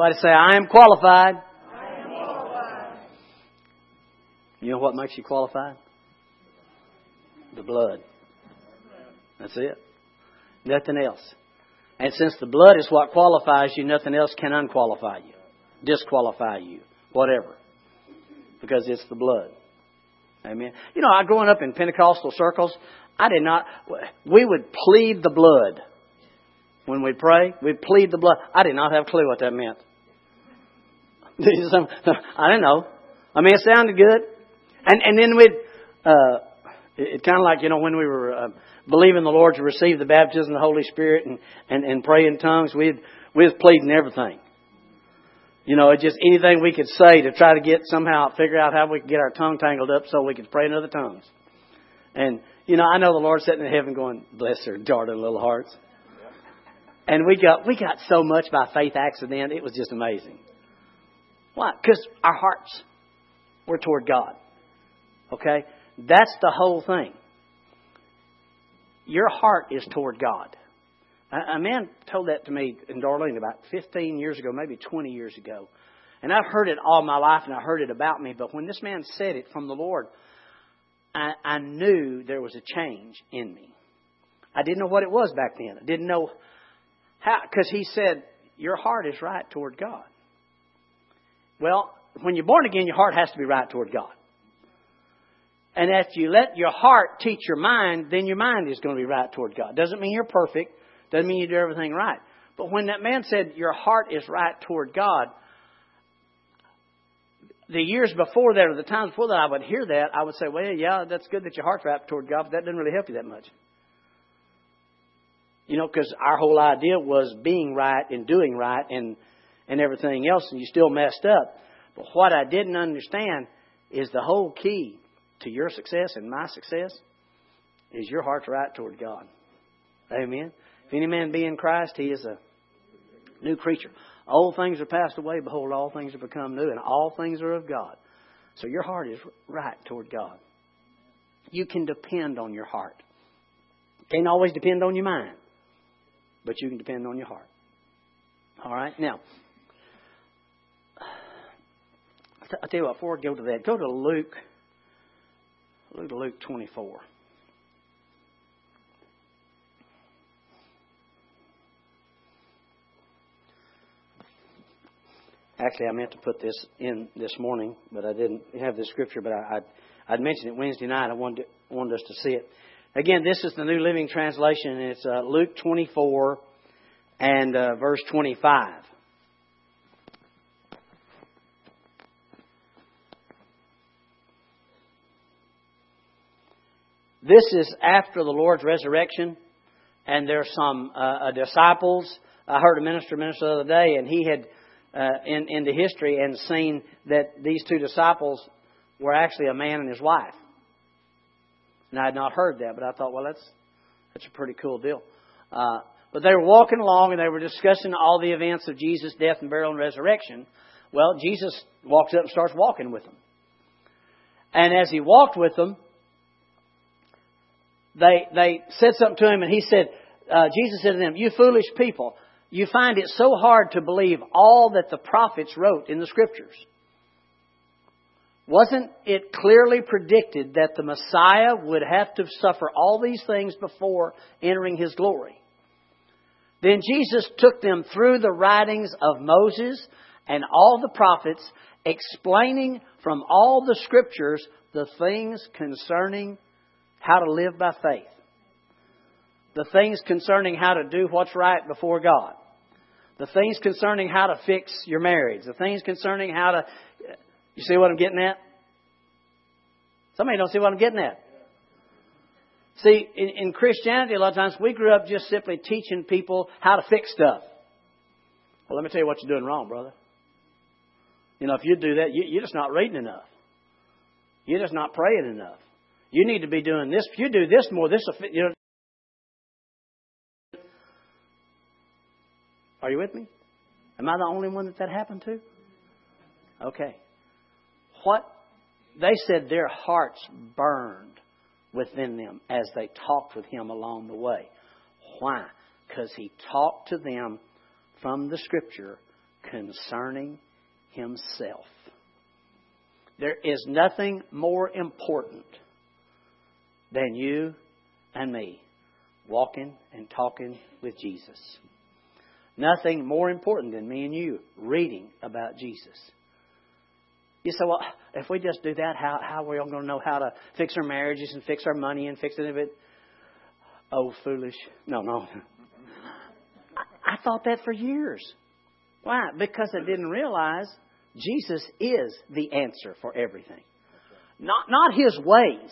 Everybody say, I am qualified. You know what makes you qualified? The blood. That's it. Nothing else. And since the blood is what qualifies you, nothing else can unqualify you, disqualify you, whatever. Because it's the blood. Amen. You know, I growing up in Pentecostal circles, I did not, we would plead the blood. When we'd pray, we'd plead the blood. I did not have a clue what that meant. I didn't know. I mean, it sounded good. And, and then we'd, uh, it, it kind of like, you know, when we were uh, believing the Lord to receive the baptism of the Holy Spirit and, and, and pray in tongues, we'd, we was pleading everything. You know, just anything we could say to try to get somehow figure out how we could get our tongue tangled up so we could pray in other tongues. And, you know, I know the Lord sitting in heaven going, bless their darling little hearts. And we got, we got so much by faith accident, it was just amazing. Why? Because our hearts were toward God. Okay? That's the whole thing. Your heart is toward God. A man told that to me in Darlene about 15 years ago, maybe 20 years ago. And I've heard it all my life and I heard it about me, but when this man said it from the Lord, I, I knew there was a change in me. I didn't know what it was back then. I didn't know how, because he said, Your heart is right toward God. Well, when you're born again, your heart has to be right toward God. And if you let your heart teach your mind, then your mind is going to be right toward God. Doesn't mean you're perfect. Doesn't mean you do everything right. But when that man said your heart is right toward God, the years before that, or the times before that, I would hear that. I would say, well, yeah, that's good that your heart's right toward God, but that doesn't really help you that much. You know, because our whole idea was being right and doing right and, and everything else, and you still messed up. But what I didn't understand is the whole key to your success and my success is your heart's right toward God. Amen. If any man be in Christ, he is a new creature. Old things are passed away. Behold, all things have become new, and all things are of God. So your heart is right toward God. You can depend on your heart. Can't always depend on your mind, but you can depend on your heart. All right? Now, I'll tell you what, before I go to that, go to Luke at Luke 24. Actually, I meant to put this in this morning, but I didn't have the scripture. But I, I'd, I'd mentioned it Wednesday night. I wanted, wanted us to see it. Again, this is the New Living Translation, it's uh, Luke 24 and uh, verse 25. This is after the Lord's resurrection, and there's some uh, uh, disciples. I heard a minister minister the other day, and he had uh, in into history and seen that these two disciples were actually a man and his wife. And I had not heard that, but I thought, well, that's that's a pretty cool deal. Uh, but they were walking along and they were discussing all the events of Jesus' death and burial and resurrection. Well, Jesus walks up and starts walking with them. And as he walked with them, they, they said something to him, and he said, uh, Jesus said to them, You foolish people, you find it so hard to believe all that the prophets wrote in the Scriptures. Wasn't it clearly predicted that the Messiah would have to suffer all these things before entering his glory? Then Jesus took them through the writings of Moses and all the prophets, explaining from all the Scriptures the things concerning how to live by faith. The things concerning how to do what's right before God. The things concerning how to fix your marriage. The things concerning how to. You see what I'm getting at? Somebody don't see what I'm getting at. See, in, in Christianity, a lot of times we grew up just simply teaching people how to fix stuff. Well, let me tell you what you're doing wrong, brother. You know, if you do that, you, you're just not reading enough. You're just not praying enough. You need to be doing this. If you do this more, this will fit. You know. Are you with me? Am I the only one that that happened to? Okay. What they said their hearts burned within them as they talked with him along the way. Why? Because he talked to them from the scripture concerning himself. There is nothing more important than you and me walking and talking with Jesus. Nothing more important than me and you reading about Jesus. You say, well, if we just do that, how, how are we all going to know how to fix our marriages and fix our money and fix of it? Oh, foolish. No, no. I, I thought that for years. Why? Because I didn't realize Jesus is the answer for everything. Not, not his ways.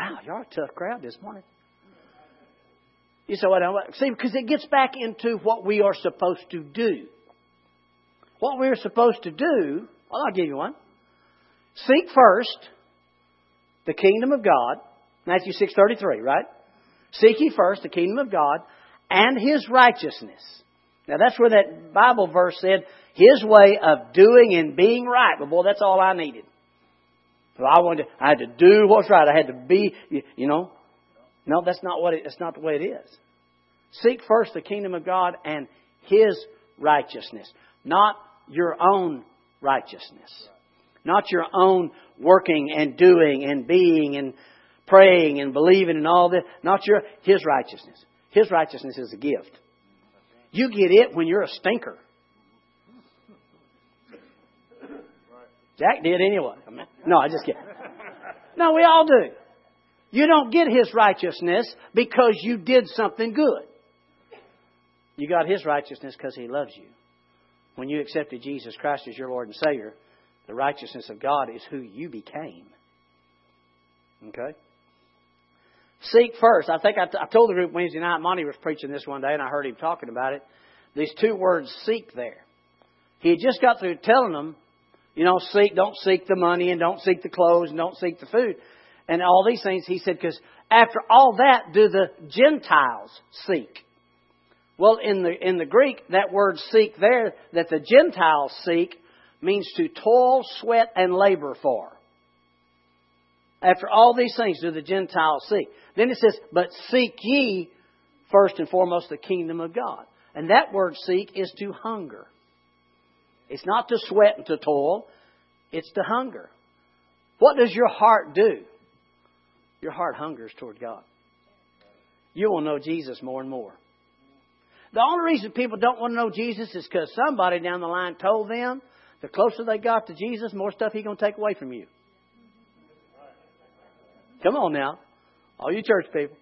Wow, you're a tough crowd this morning. You say, well, I see, because it gets back into what we are supposed to do. What we're supposed to do, well, I'll give you one. Seek first the kingdom of God. Matthew 6.33, right? Seek ye first the kingdom of God and His righteousness. Now that's where that Bible verse said, His way of doing and being right. But boy, that's all I needed. So I wanted, to, I had to do what's right. I had to be, you know. No, that's not what it, that's not the way it is. Seek first the kingdom of God and His righteousness, not your own righteousness, not your own working and doing and being and praying and believing and all this, not your His righteousness. His righteousness is a gift. You get it when you're a stinker. Jack did anyway. No, I just kidding. No, we all do. You don't get His righteousness because you did something good. You got His righteousness because He loves you. When you accepted Jesus Christ as your Lord and Savior, the righteousness of God is who you became. Okay? Seek first. I think I, t- I told the group Wednesday night, Monty was preaching this one day, and I heard him talking about it. These two words, seek there. He had just got through telling them you know, seek, don't seek the money and don't seek the clothes and don't seek the food and all these things. He said, because after all that, do the Gentiles seek? Well, in the, in the Greek, that word seek there, that the Gentiles seek, means to toil, sweat, and labor for. After all these things do the Gentiles seek. Then it says, but seek ye first and foremost the kingdom of God. And that word seek is to hunger. It's not to sweat and to toil, it's to hunger. What does your heart do? Your heart hungers toward God. You will know Jesus more and more. The only reason people don't want to know Jesus is because somebody down the line told them the closer they got to Jesus, more stuff He's going to take away from you. Come on now. All you church people.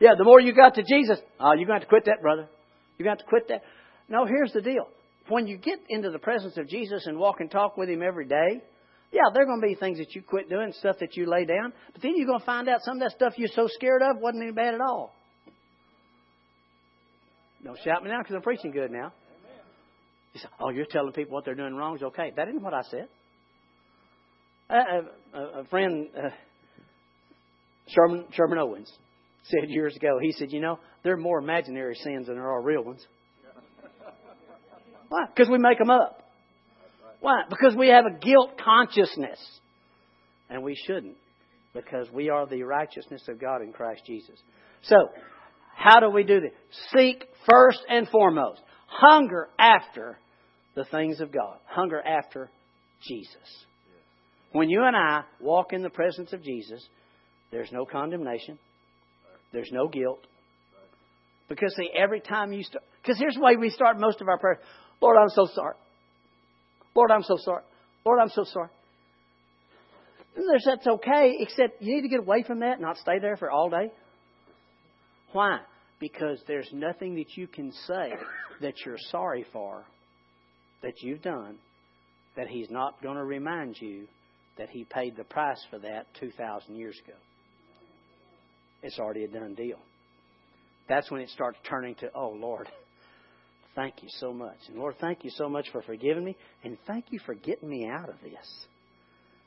Yeah, the more you got to Jesus, oh, you're going to have to quit that, brother. You're going to have to quit that. No, here's the deal when you get into the presence of Jesus and walk and talk with Him every day, yeah, there are going to be things that you quit doing, stuff that you lay down, but then you're going to find out some of that stuff you're so scared of wasn't any bad at all. Don't shout me now because I'm preaching good now. You say, oh, you're telling people what they're doing wrong is okay. That isn't what I said. A, a, a friend, uh, Sherman, Sherman Owens, said years ago, he said, you know, there are more imaginary sins than there are real ones. Why? Because we make them up. Why? Because we have a guilt consciousness. And we shouldn't. Because we are the righteousness of God in Christ Jesus. So, how do we do this? Seek first and foremost. Hunger after the things of God. Hunger after Jesus. When you and I walk in the presence of Jesus, there's no condemnation. There's no guilt. Because see, every time you start, because here's the way we start most of our prayers. Lord, I'm so sorry. Lord, I'm so sorry. Lord, I'm so sorry. And there's that's okay, except you need to get away from that, not stay there for all day. Why? Because there's nothing that you can say that you're sorry for that you've done that He's not going to remind you that He paid the price for that 2,000 years ago. It's already a done deal. That's when it starts turning to, oh, Lord, Thank you so much. And Lord, thank you so much for forgiving me. And thank you for getting me out of this.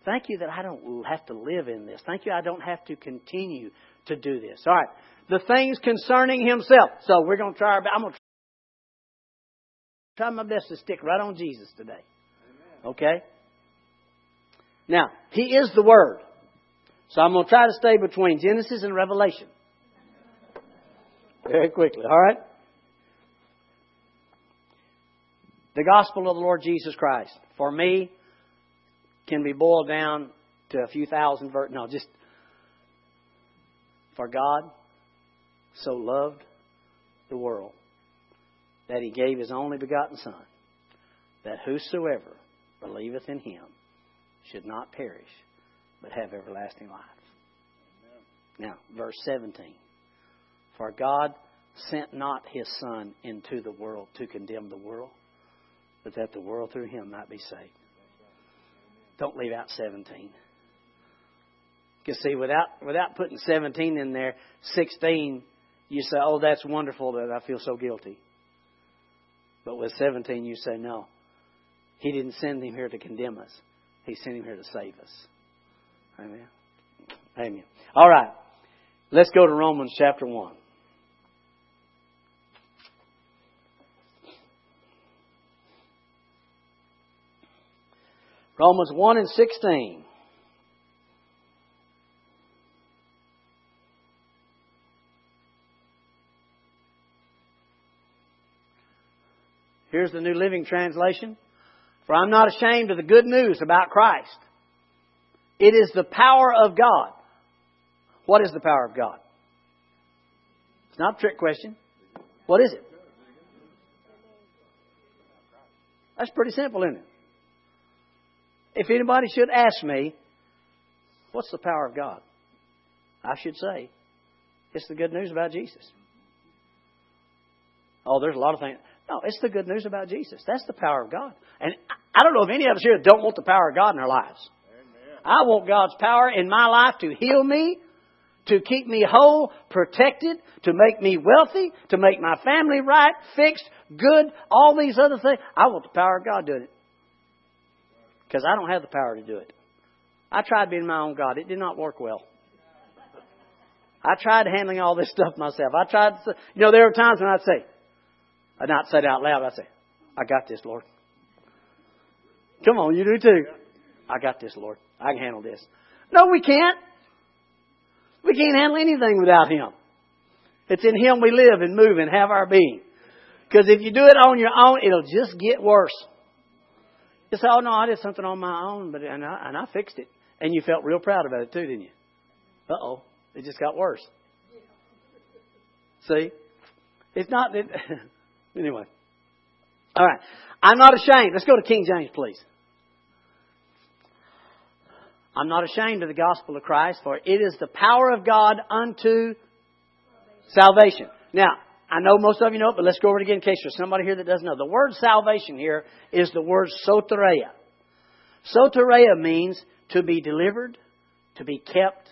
Thank you that I don't have to live in this. Thank you I don't have to continue to do this. All right. The things concerning himself. So we're going to try our best. I'm going to try my best to stick right on Jesus today. Okay? Now, he is the Word. So I'm going to try to stay between Genesis and Revelation. Very quickly, all right? The gospel of the Lord Jesus Christ, for me, can be boiled down to a few thousand verses. No, just for God so loved the world that he gave his only begotten Son, that whosoever believeth in him should not perish, but have everlasting life. Now, verse 17. For God sent not his Son into the world to condemn the world, but that the world through him might be saved. Don't leave out 17. You see, without without putting 17 in there, 16, you say, "Oh, that's wonderful that I feel so guilty." But with 17, you say, "No, He didn't send him here to condemn us. He sent him here to save us." Amen. Amen. All right, let's go to Romans chapter one. Romans 1 and 16. Here's the New Living Translation. For I'm not ashamed of the good news about Christ. It is the power of God. What is the power of God? It's not a trick question. What is it? That's pretty simple, isn't it? If anybody should ask me, what's the power of God? I should say, it's the good news about Jesus. Oh, there's a lot of things. No, it's the good news about Jesus. That's the power of God. And I don't know if any of us here that don't want the power of God in our lives. Amen. I want God's power in my life to heal me, to keep me whole, protected, to make me wealthy, to make my family right, fixed, good, all these other things. I want the power of God doing it. Because I don't have the power to do it. I tried being my own God. It did not work well. I tried handling all this stuff myself. I tried to, you know, there were times when I'd say, I'd not say it out loud, I'd say, I got this, Lord. Come on, you do too. I got this, Lord. I can handle this. No, we can't. We can't handle anything without Him. It's in Him we live and move and have our being. Because if you do it on your own, it'll just get worse. You say, oh no, I did something on my own, but and I, and I fixed it. And you felt real proud about it too, didn't you? Uh oh, it just got worse. See? It's not that. anyway. All right. I'm not ashamed. Let's go to King James, please. I'm not ashamed of the gospel of Christ, for it is the power of God unto salvation. Now, I know most of you know it, but let's go over it again in case there's somebody here that doesn't know. The word salvation here is the word soteria. Soteria means to be delivered, to be kept,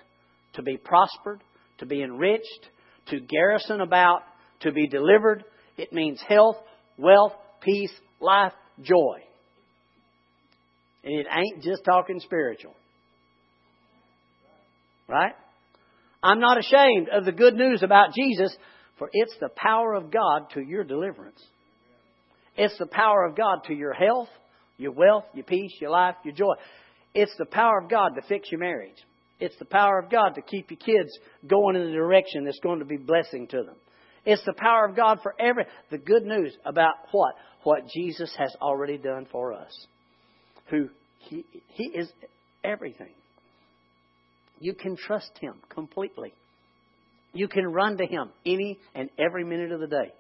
to be prospered, to be enriched, to garrison about, to be delivered. It means health, wealth, peace, life, joy. And it ain't just talking spiritual. Right? I'm not ashamed of the good news about Jesus for it's the power of God to your deliverance. It's the power of God to your health, your wealth, your peace, your life, your joy. It's the power of God to fix your marriage. It's the power of God to keep your kids going in the direction that's going to be blessing to them. It's the power of God for every the good news about what what Jesus has already done for us. Who he he is everything. You can trust him completely. You can run to Him any and every minute of the day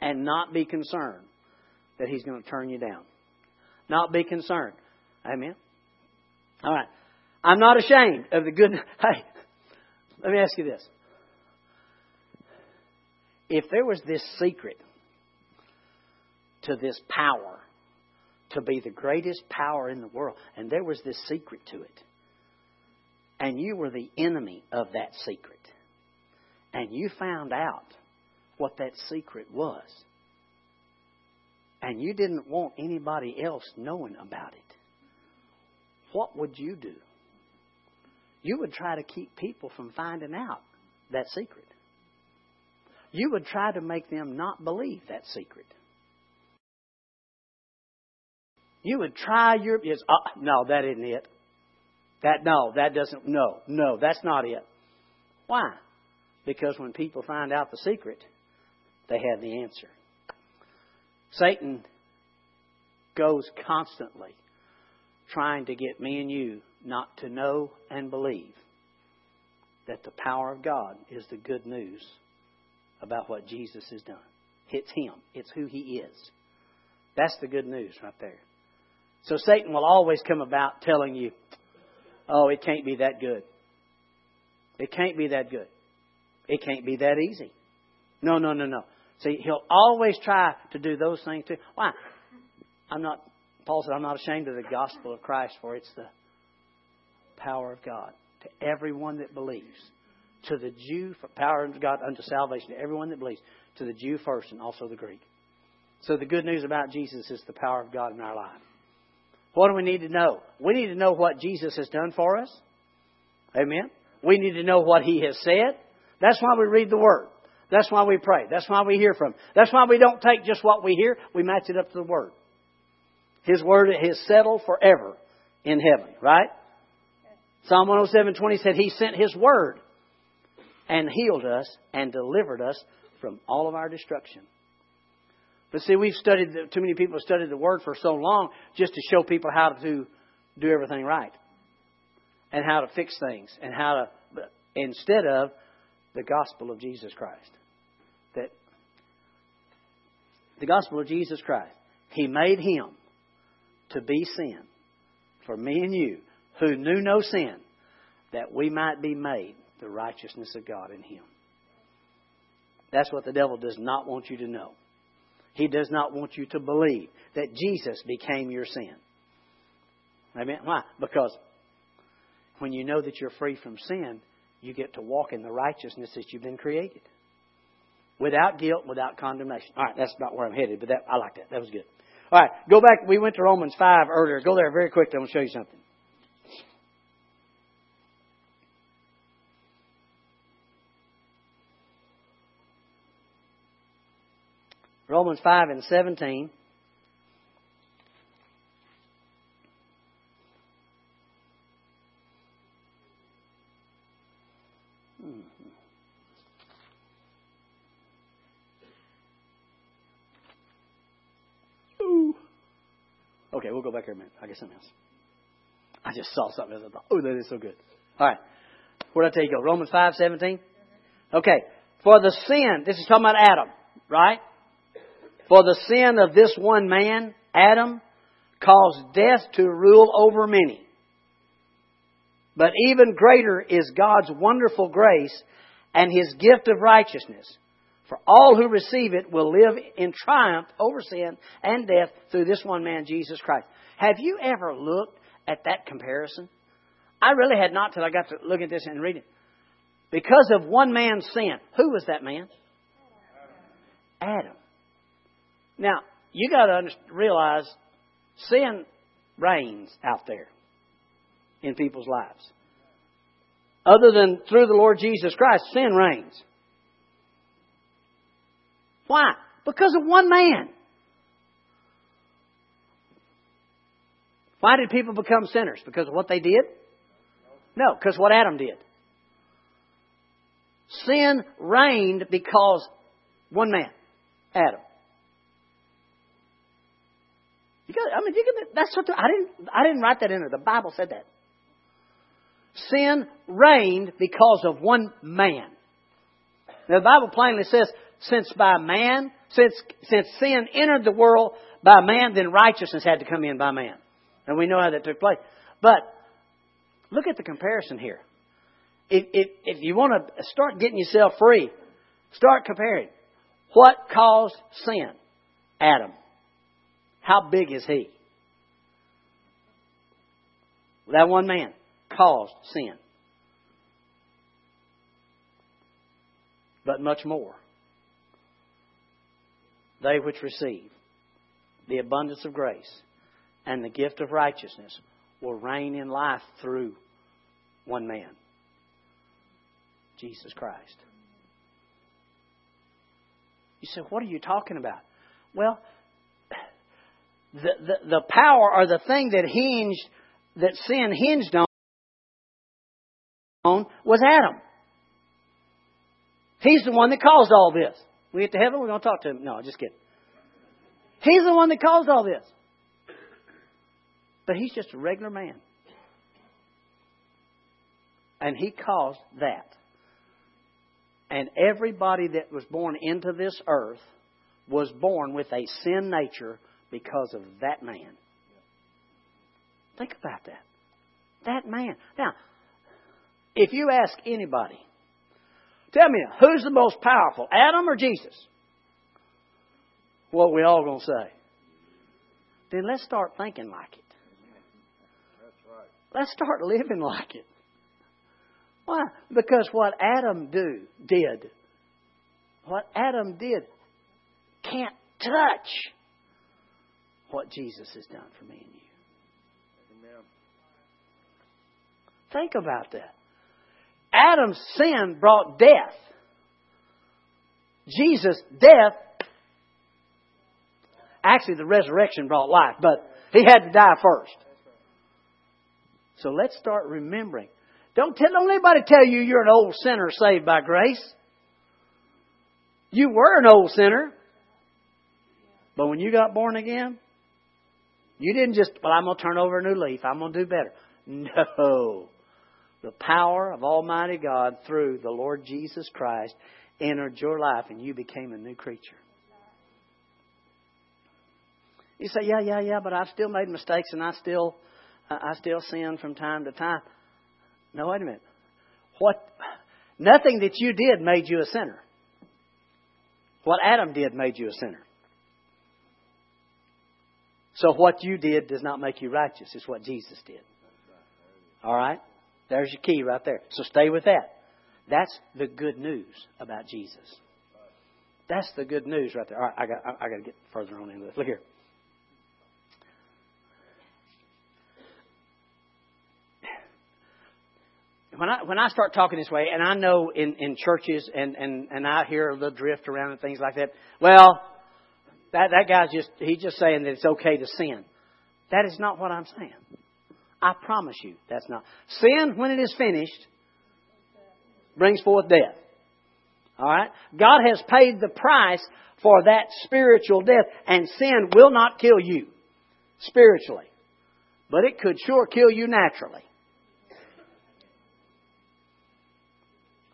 and not be concerned that He's going to turn you down. Not be concerned. Amen? All right. I'm not ashamed of the good. Hey, let me ask you this. If there was this secret to this power, to be the greatest power in the world, and there was this secret to it, and you were the enemy of that secret, and you found out what that secret was, and you didn't want anybody else knowing about it, what would you do? You would try to keep people from finding out that secret. You would try to make them not believe that secret. You would try your. Yes, uh, no, that isn't it. That no, that doesn't no, no, that's not it. Why? Because when people find out the secret, they have the answer. Satan goes constantly trying to get me and you not to know and believe that the power of God is the good news about what Jesus has done. It's Him, it's who He is. That's the good news right there. So Satan will always come about telling you, oh, it can't be that good. It can't be that good. It can't be that easy. No, no, no, no. See, he'll always try to do those things too. Why? I'm not, Paul said, I'm not ashamed of the gospel of Christ, for it's the power of God to everyone that believes. To the Jew, for power of God unto salvation, to everyone that believes. To the Jew first and also the Greek. So the good news about Jesus is the power of God in our life. What do we need to know? We need to know what Jesus has done for us. Amen. We need to know what He has said. That's why we read the Word. That's why we pray. That's why we hear from Him. That's why we don't take just what we hear, we match it up to the Word. His Word is settled forever in heaven, right? Psalm 107:20 said He sent His Word and healed us and delivered us from all of our destruction. But see, we've studied, too many people have studied the Word for so long just to show people how to do everything right and how to fix things and how to, instead of the gospel of Jesus Christ. That the gospel of Jesus Christ, He made Him to be sin for me and you who knew no sin, that we might be made the righteousness of God in Him. That's what the devil does not want you to know. He does not want you to believe that Jesus became your sin. Amen. Why? Because when you know that you're free from sin, you get to walk in the righteousness that you've been created. Without guilt, without condemnation. All right, that's not where I'm headed, but that, I like that. That was good. All right, go back. We went to Romans 5 earlier. Go there very quickly. I'm going to show you something. Romans 5 and 17. Hmm. Okay, we'll go back here a minute. I get something else. I just saw something else. I thought, oh, that is so good. All right. Where did I tell you go? Romans 5, 17? Okay. For the sin, this is talking about Adam, right? For the sin of this one man, Adam, caused death to rule over many. But even greater is God's wonderful grace and His gift of righteousness. For all who receive it will live in triumph over sin and death through this one man, Jesus Christ. Have you ever looked at that comparison? I really had not till I got to look at this and read it. Because of one man's sin, who was that man? Adam. Now, you got to realize sin reigns out there in people's lives. Other than through the Lord Jesus Christ, sin reigns. Why? Because of one man. Why did people become sinners? Because of what they did? No, because what Adam did. Sin reigned because one man, Adam. I mean, you that's what the, I didn't. I didn't write that in there. The Bible said that. Sin reigned because of one man. Now, the Bible plainly says, since by man, since since sin entered the world by man, then righteousness had to come in by man, and we know how that took place. But look at the comparison here. If, if, if you want to start getting yourself free, start comparing. What caused sin? Adam. How big is he? That one man caused sin. But much more. They which receive the abundance of grace and the gift of righteousness will reign in life through one man, Jesus Christ. You say, what are you talking about? Well, the, the, the power or the thing that hinged, that sin hinged on was Adam. He's the one that caused all this. We get to heaven, we're going to talk to him. No, just kidding. He's the one that caused all this. But he's just a regular man. And he caused that. And everybody that was born into this earth was born with a sin nature because of that man. Think about that. That man. Now, if you ask anybody, tell me, who's the most powerful, Adam or Jesus? What we all going to say? Then let's start thinking like it. Let's start living like it. Why? Because what Adam do did, what Adam did, can't touch what Jesus has done for me and you. Amen. Think about that. Adam's sin brought death. Jesus' death, actually, the resurrection brought life, but he had to die first. So let's start remembering. Don't tell don't anybody tell you you're an old sinner saved by grace. You were an old sinner. But when you got born again, you didn't just, well, I'm going to turn over a new leaf. I'm going to do better. No. The power of Almighty God through the Lord Jesus Christ entered your life and you became a new creature. You say, yeah, yeah, yeah, but I've still made mistakes and I still I still sin from time to time. No, wait a minute. What? Nothing that you did made you a sinner. What Adam did made you a sinner. So what you did does not make you righteous. It's what Jesus did. All right? There's your key right there. So stay with that. That's the good news about Jesus. That's the good news right there. All right, I got I got to get further on into this. Look here. when I when I start talking this way, and I know in, in churches and, and, and I hear the drift around and things like that, well, that that guy's just he's just saying that it's okay to sin. That is not what I'm saying. I promise you, that's not sin. When it is finished, brings forth death. All right, God has paid the price for that spiritual death, and sin will not kill you spiritually, but it could sure kill you naturally.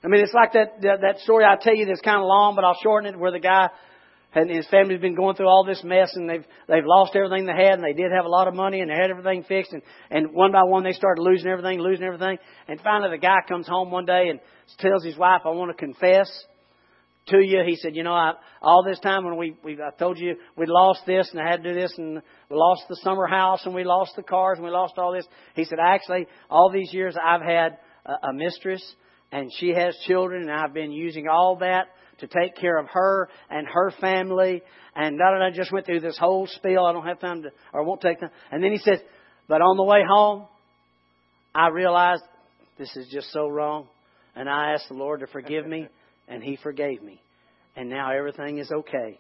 I mean, it's like that, that, that story I tell you that's kind of long, but I'll shorten it where the guy and his family's been going through all this mess and they've, they've lost everything they had and they did have a lot of money and they had everything fixed and, and one by one they started losing everything, losing everything. And finally the guy comes home one day and tells his wife, I want to confess to you. He said, you know, I, all this time when we, we, I told you we lost this and I had to do this and we lost the summer house and we lost the cars and we lost all this. He said, actually, all these years I've had a, a mistress and she has children, and I've been using all that to take care of her and her family. And da da da. Just went through this whole spiel. I don't have time to, or won't take time. And then he says, but on the way home, I realized this is just so wrong, and I asked the Lord to forgive me, and He forgave me, and now everything is okay.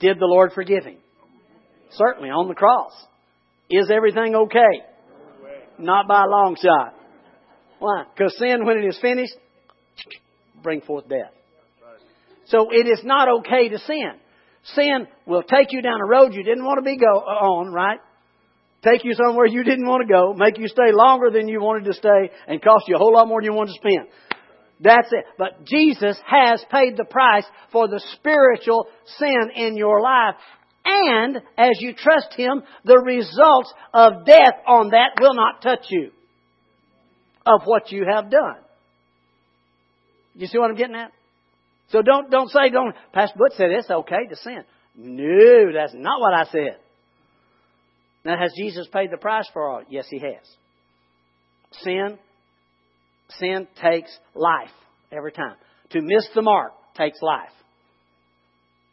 Did the Lord forgive him? Certainly on the cross. Is everything okay? Not by a long shot. Why? Because sin, when it is finished, bring forth death. So it is not okay to sin. Sin will take you down a road you didn't want to be go uh, on, right? Take you somewhere you didn't want to go, make you stay longer than you wanted to stay, and cost you a whole lot more than you wanted to spend. That's it. But Jesus has paid the price for the spiritual sin in your life. And as you trust Him, the results of death on that will not touch you of what you have done. You see what I'm getting at? So don't don't say don't Pastor Butch said it's okay to sin. No, that's not what I said. Now has Jesus paid the price for all? Yes, he has. Sin sin takes life every time. To miss the mark takes life.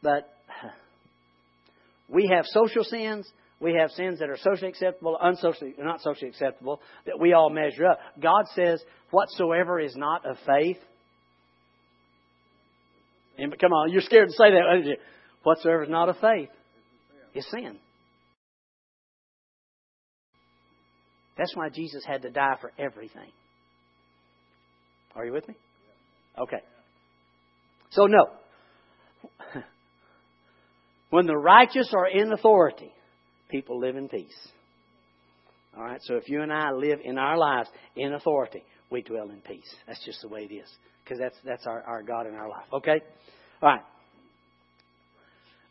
But we have social sins we have sins that are socially acceptable, unsocially, not socially acceptable, that we all measure up. God says, whatsoever is not of faith. And come on, you're scared to say that? Whatsoever is not of faith is sin. That's why Jesus had to die for everything. Are you with me? Okay. So, no. When the righteous are in authority, people live in peace. All right, so if you and I live in our lives in authority, we dwell in peace. That's just the way it is. Because that's, that's our, our God in our life. Okay? All right.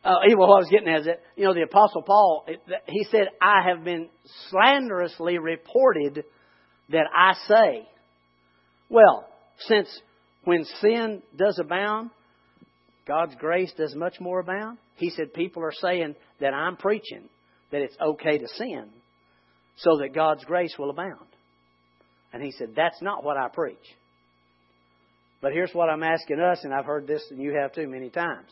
Uh, what I was getting at is that, you know, the Apostle Paul, he said, I have been slanderously reported that I say. Well, since when sin does abound, God's grace does much more abound. He said people are saying that I'm preaching that it's okay to sin so that God's grace will abound. And he said, That's not what I preach. But here's what I'm asking us, and I've heard this and you have too many times.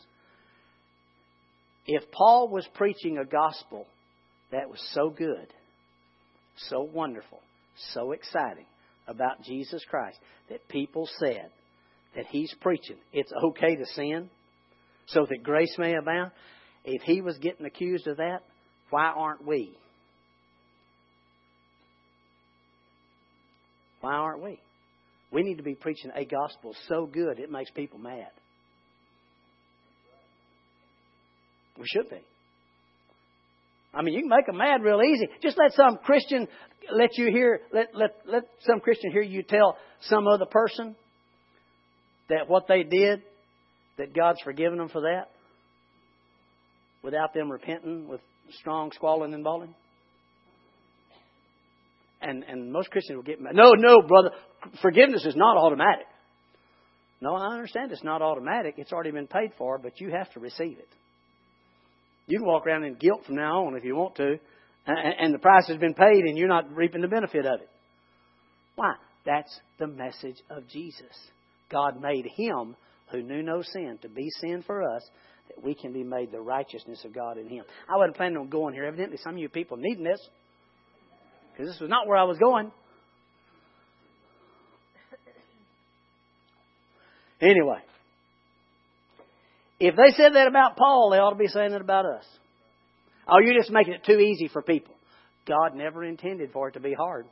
If Paul was preaching a gospel that was so good, so wonderful, so exciting about Jesus Christ that people said that he's preaching it's okay to sin so that grace may abound, if he was getting accused of that, why aren't we? Why aren't we? We need to be preaching a gospel so good it makes people mad. We should be. I mean, you can make them mad real easy. Just let some Christian let you hear, let, let, let some Christian hear you tell some other person that what they did, that God's forgiven them for that, without them repenting with strong squalling and bawling. And and most Christians will get mad. No, no, brother, forgiveness is not automatic. No, I understand it's not automatic. It's already been paid for, but you have to receive it. You can walk around in guilt from now on if you want to, and and the price has been paid and you're not reaping the benefit of it. Why? That's the message of Jesus. God made him who knew no sin to be sin for us that we can be made the righteousness of God in him. I wasn't planning on going here. Evidently, some of you people needing this because this was not where I was going. Anyway, if they said that about Paul, they ought to be saying it about us. Oh, you're just making it too easy for people. God never intended for it to be hard.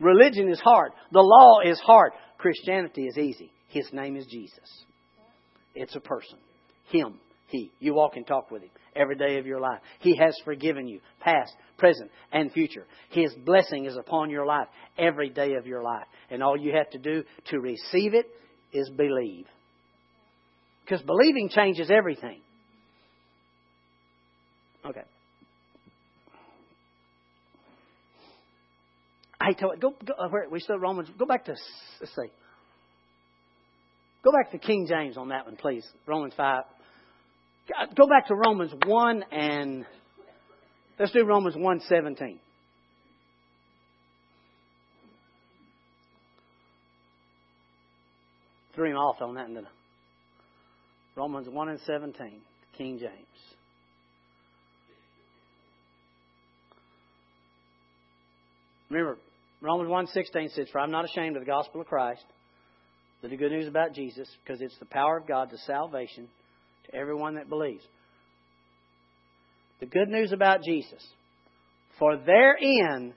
Religion is hard. The law is hard. Christianity is easy. His name is Jesus. It's a person. Him. He. You walk and talk with Him every day of your life. He has forgiven you, past, present, and future. His blessing is upon your life every day of your life. And all you have to do to receive it is believe. Because believing changes everything. Okay. I tell you, go, go uh, where we still Romans. Go back to let's see. Go back to King James on that one, please. Romans five. Go back to Romans one and let's do Romans one seventeen. Threw him off on that, didn't Romans 1 and 17, King James. Remember, Romans 1.16 says, For I'm not ashamed of the gospel of Christ, the good news about Jesus, because it's the power of God to salvation to everyone that believes. The good news about Jesus. For therein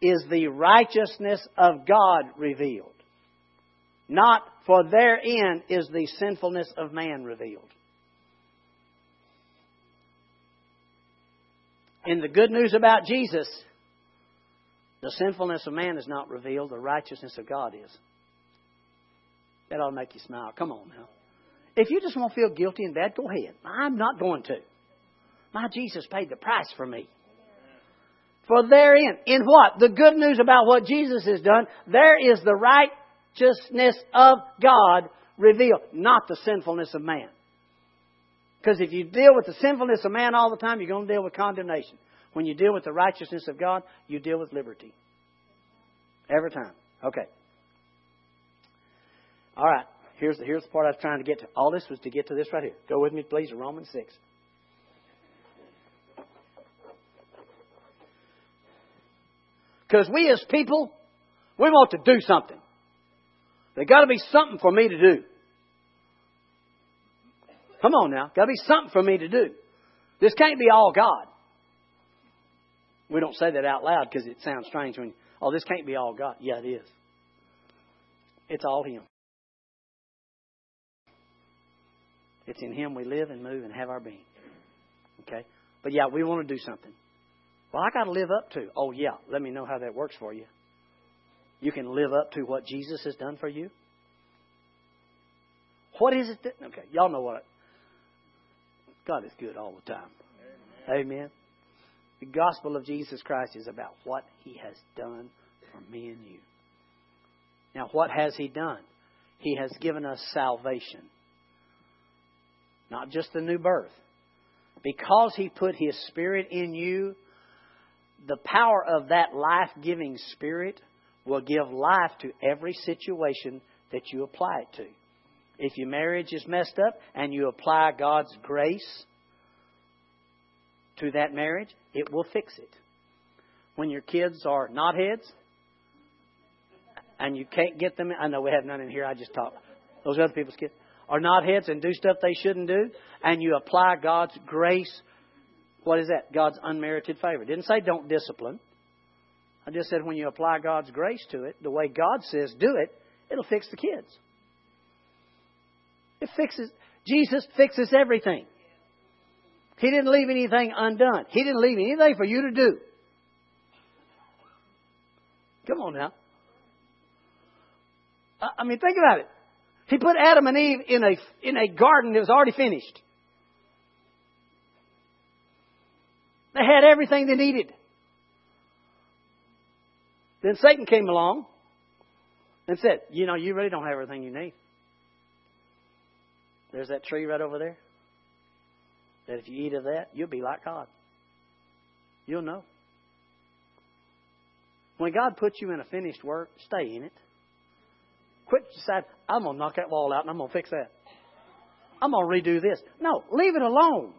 is the righteousness of God revealed. Not for therein is the sinfulness of man revealed. In the good news about Jesus, the sinfulness of man is not revealed, the righteousness of God is. That ought to make you smile. Come on now. If you just want to feel guilty and bad, go ahead. I'm not going to. My Jesus paid the price for me. For therein, in what? The good news about what Jesus has done, there is the righteousness of God revealed, not the sinfulness of man. Because if you deal with the sinfulness of man all the time, you're going to deal with condemnation. When you deal with the righteousness of God, you deal with liberty. Every time. Okay. All right. Here's the, here's the part I was trying to get to. All this was to get to this right here. Go with me, please, Romans 6. Because we as people, we want to do something. There's got to be something for me to do. Come on now. Got to be something for me to do. This can't be all God. We don't say that out loud because it sounds strange when, you, oh, this can't be all God. Yeah, it is. It's all Him. It's in Him we live and move and have our being. Okay? But yeah, we want to do something. Well, I got to live up to. Oh, yeah. Let me know how that works for you. You can live up to what Jesus has done for you. What is it that. Okay, y'all know what. God is good all the time. Amen. Amen. The gospel of Jesus Christ is about what He has done for me and you. Now, what has He done? He has given us salvation, not just the new birth. Because He put His Spirit in you, the power of that life giving Spirit will give life to every situation that you apply it to. If your marriage is messed up and you apply God's grace to that marriage, it will fix it. When your kids are knotheads and you can't get them, I know we have none in here, I just talk. Those other people's kids are knotheads and do stuff they shouldn't do, and you apply God's grace. What is that? God's unmerited favor. Didn't say don't discipline. I just said when you apply God's grace to it, the way God says do it, it'll fix the kids. It fixes, Jesus fixes everything. He didn't leave anything undone. He didn't leave anything for you to do. Come on now. I mean, think about it. He put Adam and Eve in a, in a garden that was already finished. They had everything they needed. Then Satan came along and said, You know, you really don't have everything you need. There's that tree right over there. That if you eat of that, you'll be like God. You'll know. When God puts you in a finished work, stay in it. Quit decide, I'm going to knock that wall out and I'm going to fix that. I'm going to redo this. No, leave it alone.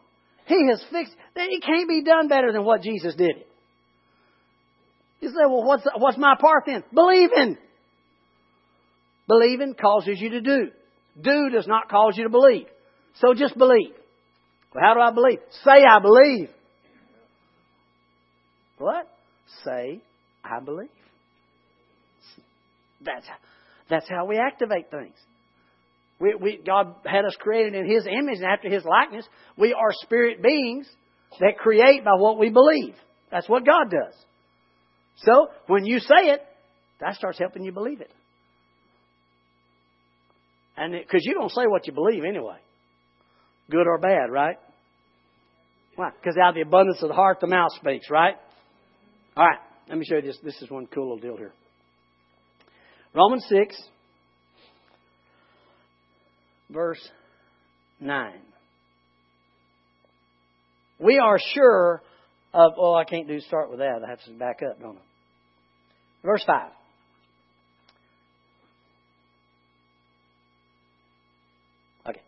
He has fixed it. can't be done better than what Jesus did it. You say, well, what's, what's my part then? Believing. Believing causes you to do. Do does not cause you to believe. So just believe. Well, how do I believe? Say I believe. What? Say I believe. That's that's how we activate things. We, we, God had us created in His image and after His likeness. We are spirit beings that create by what we believe. That's what God does. So when you say it, that starts helping you believe it. And because you don't say what you believe anyway, good or bad, right? Why? Because out of the abundance of the heart, the mouth speaks, right? All right. Let me show you this. This is one cool little deal here. Romans six, verse nine. We are sure of. Oh, I can't do start with that. I have to back up, don't I? Verse 5. Okay.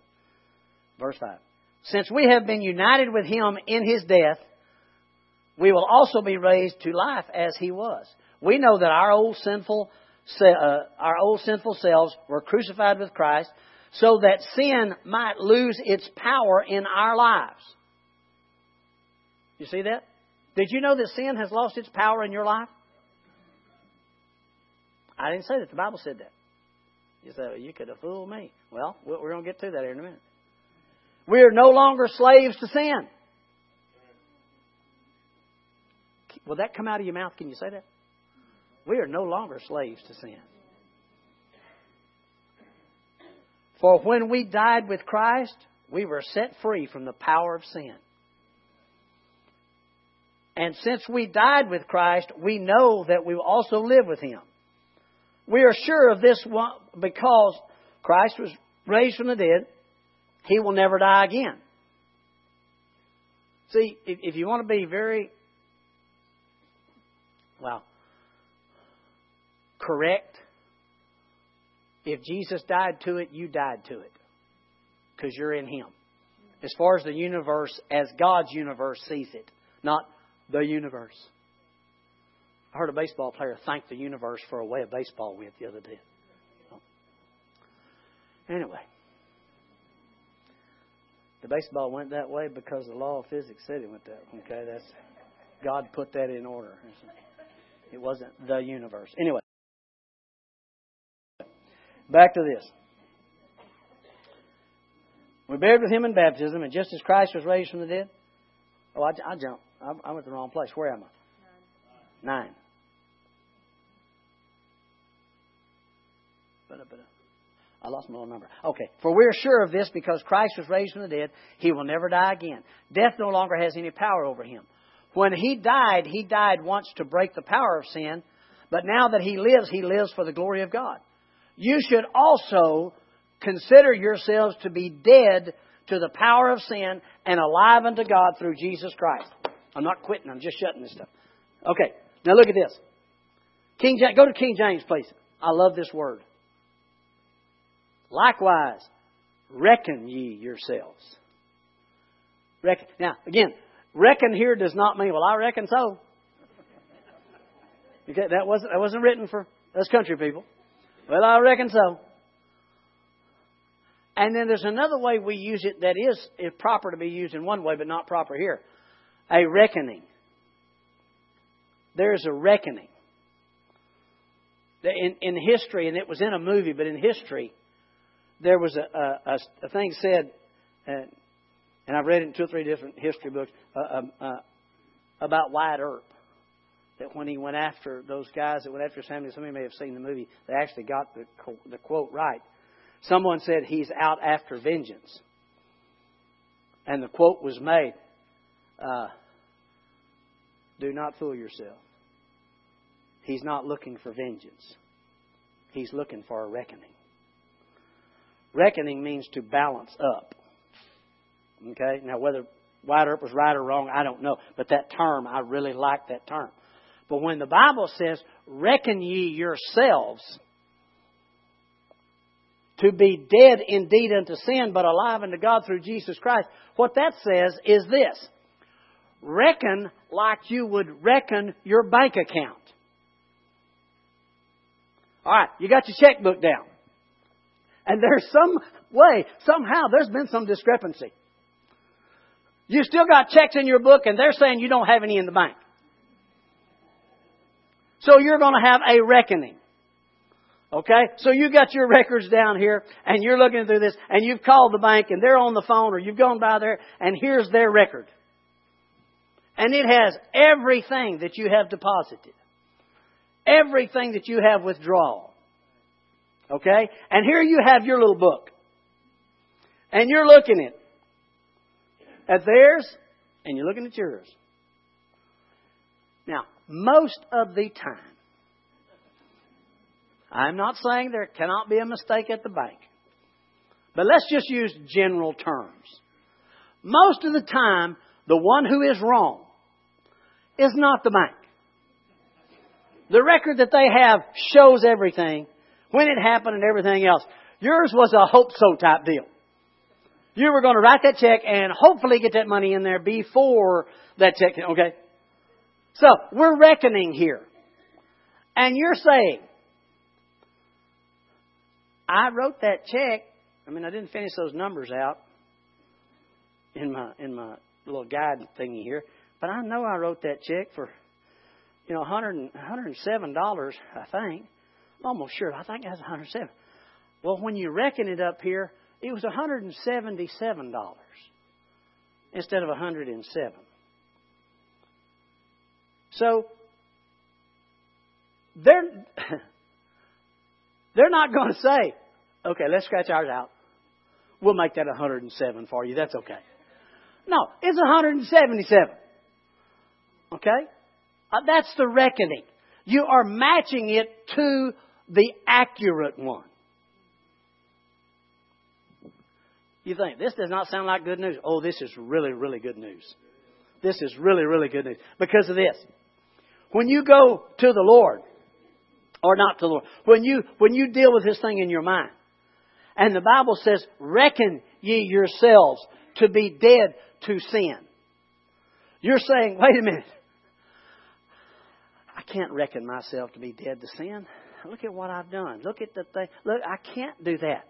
Verse 5. Since we have been united with him in his death, we will also be raised to life as he was. We know that our old sinful Uh, our old sinful selves were crucified with Christ so that sin might lose its power in our lives. You see that? Did you know that sin has lost its power in your life? I didn't say that. The Bible said that. You say, well, you could have fooled me. Well, we're going to get to that here in a minute. We are no longer slaves to sin. Will that come out of your mouth? Can you say that? We are no longer slaves to sin. For when we died with Christ, we were set free from the power of sin. And since we died with Christ, we know that we will also live with Him. We are sure of this one because Christ was raised from the dead. He will never die again. See, if, if you want to be very, well, correct, if Jesus died to it, you died to it because you're in Him. As far as the universe, as God's universe sees it, not the universe. I heard a baseball player thank the universe for a way of baseball with the other day. Anyway, the baseball went that way because the law of physics said it went that way. Okay, that's God put that in order. It wasn't the universe. Anyway, back to this. We're buried with him in baptism, and just as Christ was raised from the dead. Oh, I, I jumped. I, I went the wrong place. Where am I? Nine. Nine. I lost my little number. Okay. For we are sure of this because Christ was raised from the dead, he will never die again. Death no longer has any power over him. When he died, he died once to break the power of sin, but now that he lives, he lives for the glory of God. You should also consider yourselves to be dead to the power of sin and alive unto God through Jesus Christ. I'm not quitting, I'm just shutting this stuff. Okay, now look at this. King James, go to King James, please. I love this word. Likewise, reckon ye yourselves. Reckon. Now, again, reckon here does not mean, well, I reckon so. Okay, that wasn't, that wasn't written for us country people. Well, I reckon so. And then there's another way we use it that is, is proper to be used in one way, but not proper here. A reckoning. There's a reckoning. In, in history, and it was in a movie, but in history, there was a, a, a thing said, uh, and I've read it in two or three different history books, uh, um, uh, about Wyatt Earp. That when he went after those guys that went after family, somebody may have seen the movie, they actually got the, the quote right. Someone said he's out after vengeance. And the quote was made uh, Do not fool yourself. He's not looking for vengeance, he's looking for a reckoning. Reckoning means to balance up. Okay? Now, whether Wyatt Earp was right or wrong, I don't know. But that term, I really like that term. But when the Bible says, reckon ye yourselves to be dead indeed unto sin, but alive unto God through Jesus Christ, what that says is this reckon like you would reckon your bank account. All right, you got your checkbook down. And there's some way, somehow, there's been some discrepancy. You still got checks in your book, and they're saying you don't have any in the bank. So you're going to have a reckoning. Okay? So you got your records down here, and you're looking through this, and you've called the bank, and they're on the phone, or you've gone by there, and here's their record. And it has everything that you have deposited. Everything that you have withdrawn. Okay? And here you have your little book. And you're looking at at theirs and you're looking at yours. Most of the time, I'm not saying there cannot be a mistake at the bank, but let's just use general terms. Most of the time, the one who is wrong is not the bank. The record that they have shows everything, when it happened and everything else. Yours was a hope so type deal. You were going to write that check and hopefully get that money in there before that check. Okay? So, we're reckoning here. And you're saying, I wrote that check. I mean, I didn't finish those numbers out in my in my little guide thingy here, but I know I wrote that check for you know, 100, $107, I think. I'm almost sure. I think that's 107. Well, when you reckon it up here, it was 177 dollars instead of 107. So they're they're not going to say, "Okay, let's scratch ours out. We'll make that 107 for you. That's okay." No, it's 177. Okay? Uh, that's the reckoning. You are matching it to the accurate one. You think, this does not sound like good news. Oh, this is really, really good news. This is really, really good news. Because of this. When you go to the Lord, or not to the Lord, when you, when you deal with this thing in your mind, and the Bible says, reckon ye yourselves to be dead to sin. You're saying, wait a minute. I can't reckon myself to be dead to sin. Look at what I've done. Look at the thing. Look, I can't do that.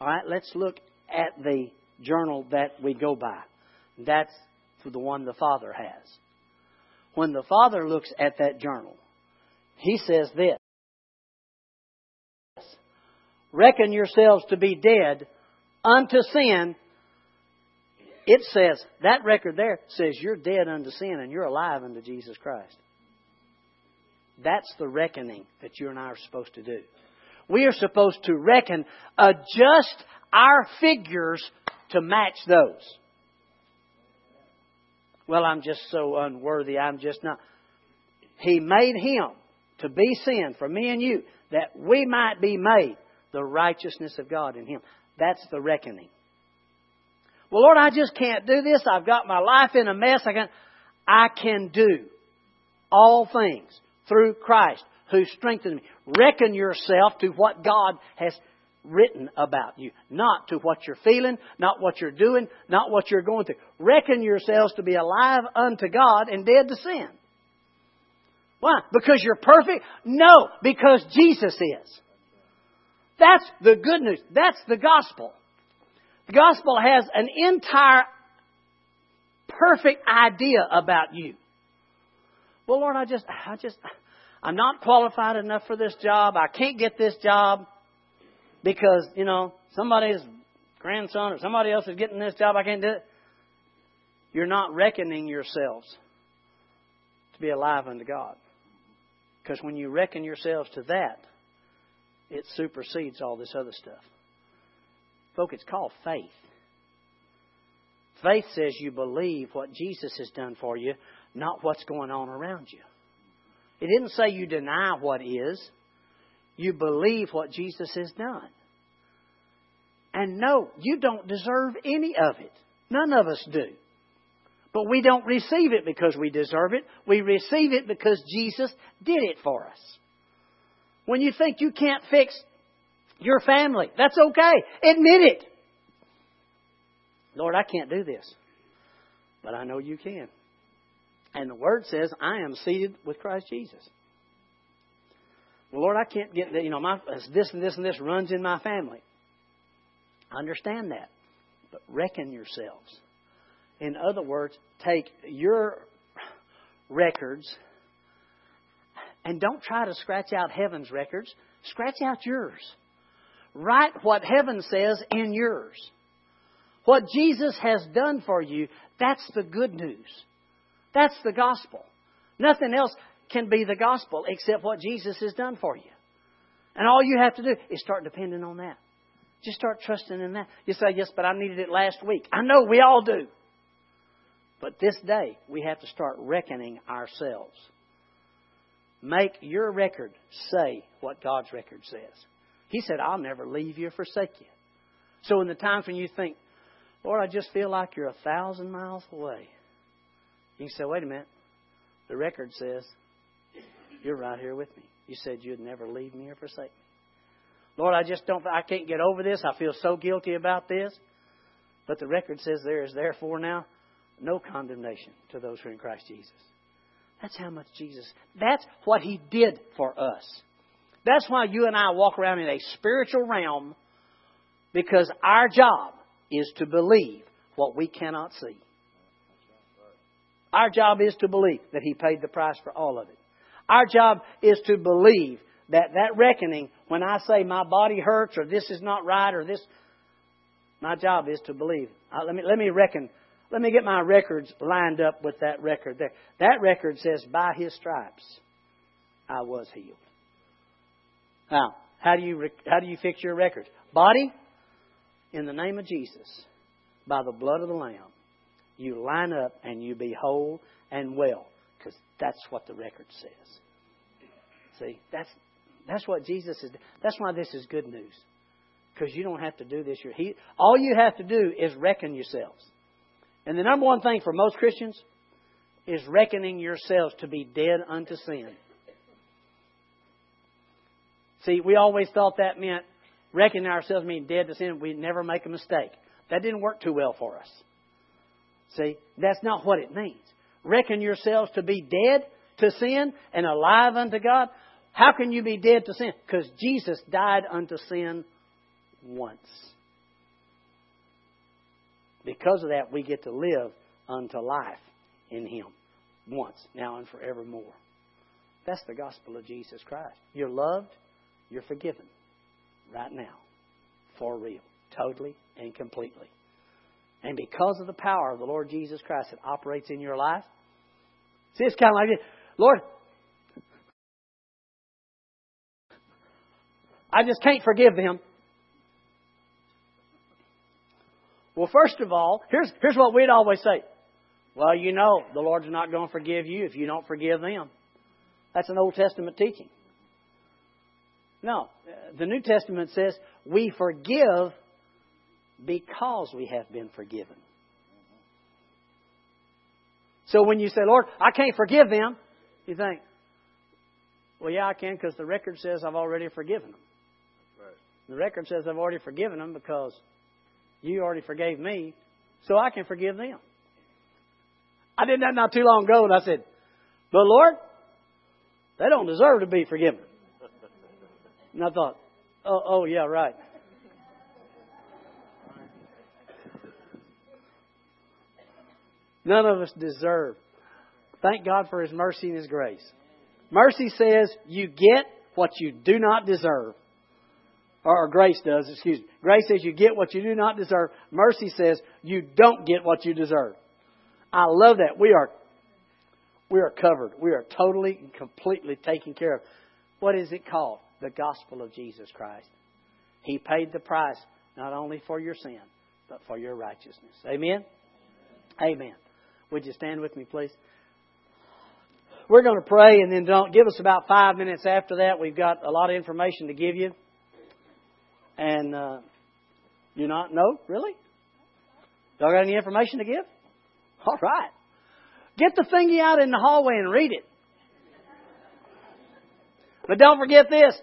All right, let's look at the journal that we go by. That's the one the Father has. When the Father looks at that journal, He says this Reckon yourselves to be dead unto sin, it says, that record there says you're dead unto sin and you're alive unto Jesus Christ. That's the reckoning that you and I are supposed to do. We are supposed to reckon, adjust our figures to match those. Well, I'm just so unworthy. I'm just not. He made him to be sin for me and you that we might be made the righteousness of God in him. That's the reckoning. Well, Lord, I just can't do this. I've got my life in a mess. I can, I can do all things through Christ who strengthens me. Reckon yourself to what God has written about you, not to what you're feeling, not what you're doing, not what you're going through. Reckon yourselves to be alive unto God and dead to sin. Why? Because you're perfect? No, because Jesus is. That's the good news. That's the gospel. The gospel has an entire perfect idea about you. Well, Lord, I just, I just, I'm not qualified enough for this job. I can't get this job because, you know, somebody's grandson or somebody else is getting this job. I can't do it. You're not reckoning yourselves to be alive unto God. Because when you reckon yourselves to that, it supersedes all this other stuff. Folks, it's called faith. Faith says you believe what Jesus has done for you, not what's going on around you. It didn't say you deny what is. You believe what Jesus has done. And no, you don't deserve any of it. None of us do. But we don't receive it because we deserve it. We receive it because Jesus did it for us. When you think you can't fix your family, that's okay. Admit it. Lord, I can't do this. But I know you can. And the Word says, I am seated with Christ Jesus. Well, Lord, I can't get, you know, my, this and this and this runs in my family. I understand that. But reckon yourselves. In other words, take your records and don't try to scratch out heaven's records. Scratch out yours. Write what heaven says in yours. What Jesus has done for you, that's the good news. That's the gospel. Nothing else can be the gospel except what Jesus has done for you. And all you have to do is start depending on that. Just start trusting in that. You say, yes, but I needed it last week. I know we all do. But this day, we have to start reckoning ourselves. Make your record say what God's record says. He said, I'll never leave you or forsake you. So in the times when you think, Lord, I just feel like you're a thousand miles away, you can say, wait a minute. The record says, you're right here with me. You said you'd never leave me or forsake me. Lord, I just don't, I can't get over this. I feel so guilty about this. But the record says there is therefore now no condemnation to those who are in Christ Jesus. That's how much Jesus, that's what He did for us. That's why you and I walk around in a spiritual realm because our job is to believe what we cannot see. Our job is to believe that He paid the price for all of it. Our job is to believe that that reckoning, when I say my body hurts or this is not right or this, my job is to believe. Uh, let me let me reckon let me get my records lined up with that record there. That record says, by his stripes, I was healed. Now, how do you, how do you fix your records? Body, in the name of Jesus, by the blood of the Lamb, you line up and you be whole and well, because that's what the record says. See, that's, that's what Jesus is. That's why this is good news. Because you don't have to do this. You're, He, all you have to do is reckon yourselves. And the number one thing for most Christians is reckoning yourselves to be dead unto sin. See, we always thought that meant reckoning ourselves being dead to sin. We'd never make a mistake. That didn't work too well for us. See, that's not what it means. Reckon yourselves to be dead to sin and alive unto God. How can you be dead to sin? Because Jesus died unto sin once. Because of that, we get to live unto life in Him once, now, and forevermore. That's the gospel of Jesus Christ. You're loved, you're forgiven right now, for real, totally and completely. And because of the power of the Lord Jesus Christ that operates in your life, see, it's kind of like, Lord, I just can't forgive them. Well, first of all, here's, here's what we'd always say. Well, you know, the Lord's not going to forgive you if you don't forgive them. That's an Old Testament teaching. No, the New Testament says we forgive because we have been forgiven. So when you say, Lord, I can't forgive them, you think, well, yeah, I can because the record says I've already forgiven them. Right. The record says I've already forgiven them because you already forgave me, so I can forgive them. I did that not too long ago, and I said, But Lord, they don't deserve to be forgiven. And I thought, oh, oh yeah, right. None of us deserve. Thank God for His mercy and His grace. Mercy says you get what you do not deserve. Or grace does, excuse me. Grace says you get what you do not deserve. Mercy says you don't get what you deserve. I love that. We are we are covered. We are totally and completely taken care of. What is it called? The gospel of Jesus Christ. He paid the price not only for your sin, but for your righteousness. Amen? Amen. Would you stand with me, please? We're going to pray and then don't give us about five minutes after that. We've got a lot of information to give you. And uh, you not know? Really? Y'all got any information to give? All right. Get the thingy out in the hallway and read it. But don't forget this.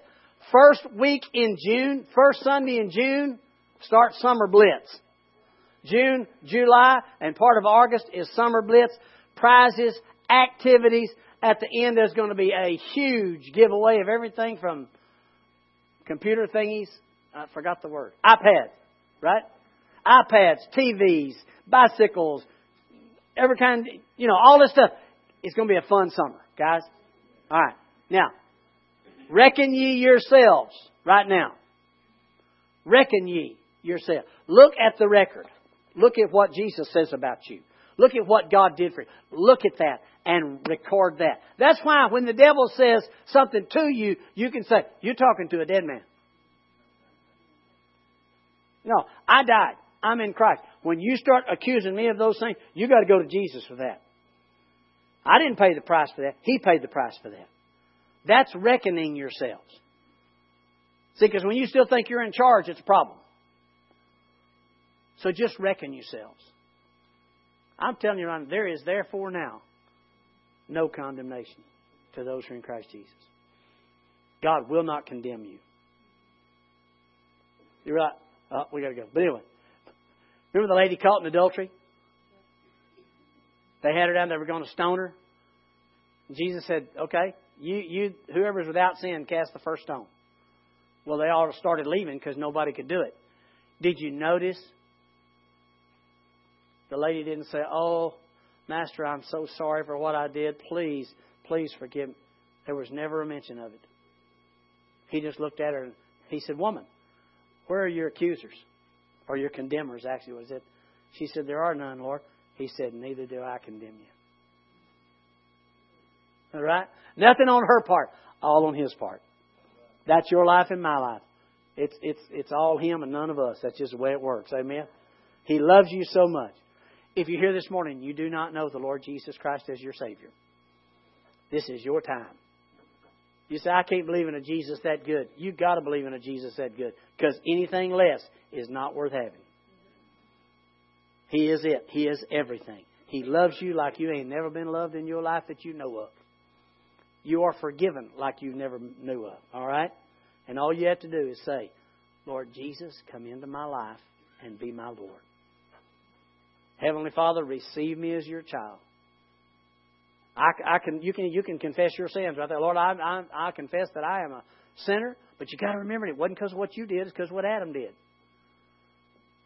First week in June, first Sunday in June, start Summer Blitz. June, July, and part of August is Summer Blitz. Prizes, activities. At the end, there's going to be a huge giveaway of everything from computer thingies. I forgot the word. iPads, right? iPads, TVs, bicycles, every kind, you know, all this stuff. It's going to be a fun summer, guys. All right. Now, reckon ye yourselves right now. Reckon ye yourselves. Look at the record. Look at what Jesus says about you. Look at what God did for you. Look at that and record that. That's why when the devil says something to you, you can say, You're talking to a dead man. No, I died. I'm in Christ. When you start accusing me of those things, you got to go to Jesus for that. I didn't pay the price for that. He paid the price for that. That's reckoning yourselves. See, because when you still think you're in charge, it's a problem. So just reckon yourselves. I'm telling you, there is therefore now no condemnation to those who are in Christ Jesus. God will not condemn you. You're right. Oh, we got to go. But anyway, remember the lady caught in adultery? They had her down. They were going to stone her. Jesus said, "Okay, you, you, whoever's without sin, cast the first stone." Well, they all started leaving because nobody could do it. Did you notice? The lady didn't say, "Oh, Master, I'm so sorry for what I did. Please, please forgive me." There was never a mention of it. He just looked at her and he said, "Woman, where are your accusers? Or your condemners, actually, was it? She said, There are none, Lord. He said, Neither do I condemn you. All right? Nothing on her part, all on his part. That's your life and my life. It's, it's, it's all him and none of us. That's just the way it works. Amen? He loves you so much. If you're here this morning, you do not know the Lord Jesus Christ as your Savior. This is your time. You say, I can't believe in a Jesus that good. You've got to believe in a Jesus that good because anything less is not worth having. He is it. He is everything. He loves you like you ain't never been loved in your life that you know of. You are forgiven like you never knew of. All right? And all you have to do is say, Lord Jesus, come into my life and be my Lord. Heavenly Father, receive me as your child. I, I can, you can, you can confess your sins right there. Lord, I, I, I confess that I am a sinner, but you got to remember it wasn't because of what you did; it's because what Adam did.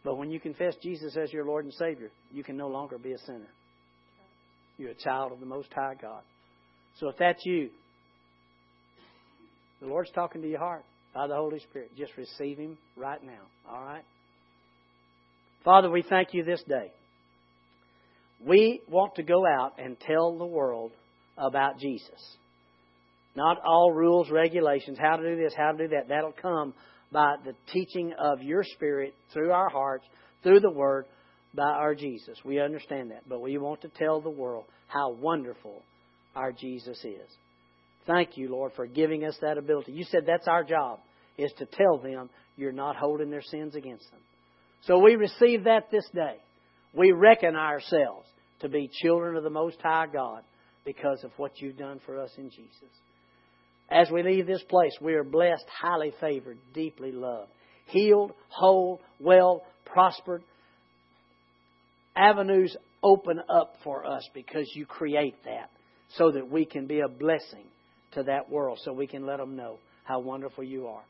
But when you confess Jesus as your Lord and Savior, you can no longer be a sinner. You're a child of the Most High God. So if that's you, the Lord's talking to your heart by the Holy Spirit. Just receive Him right now. All right? Father, we thank you this day. We want to go out and tell the world about Jesus. Not all rules, regulations, how to do this, how to do that. That'll come by the teaching of your Spirit through our hearts, through the Word, by our Jesus. We understand that. But we want to tell the world how wonderful our Jesus is. Thank you, Lord, for giving us that ability. You said that's our job, is to tell them you're not holding their sins against them. So we receive that this day. We reckon ourselves to be children of the Most High God because of what you've done for us in Jesus. As we leave this place, we are blessed, highly favored, deeply loved, healed, whole, well, prospered. Avenues open up for us because you create that so that we can be a blessing to that world, so we can let them know how wonderful you are.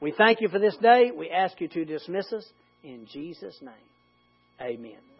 We thank you for this day. We ask you to dismiss us in Jesus' name. Amen.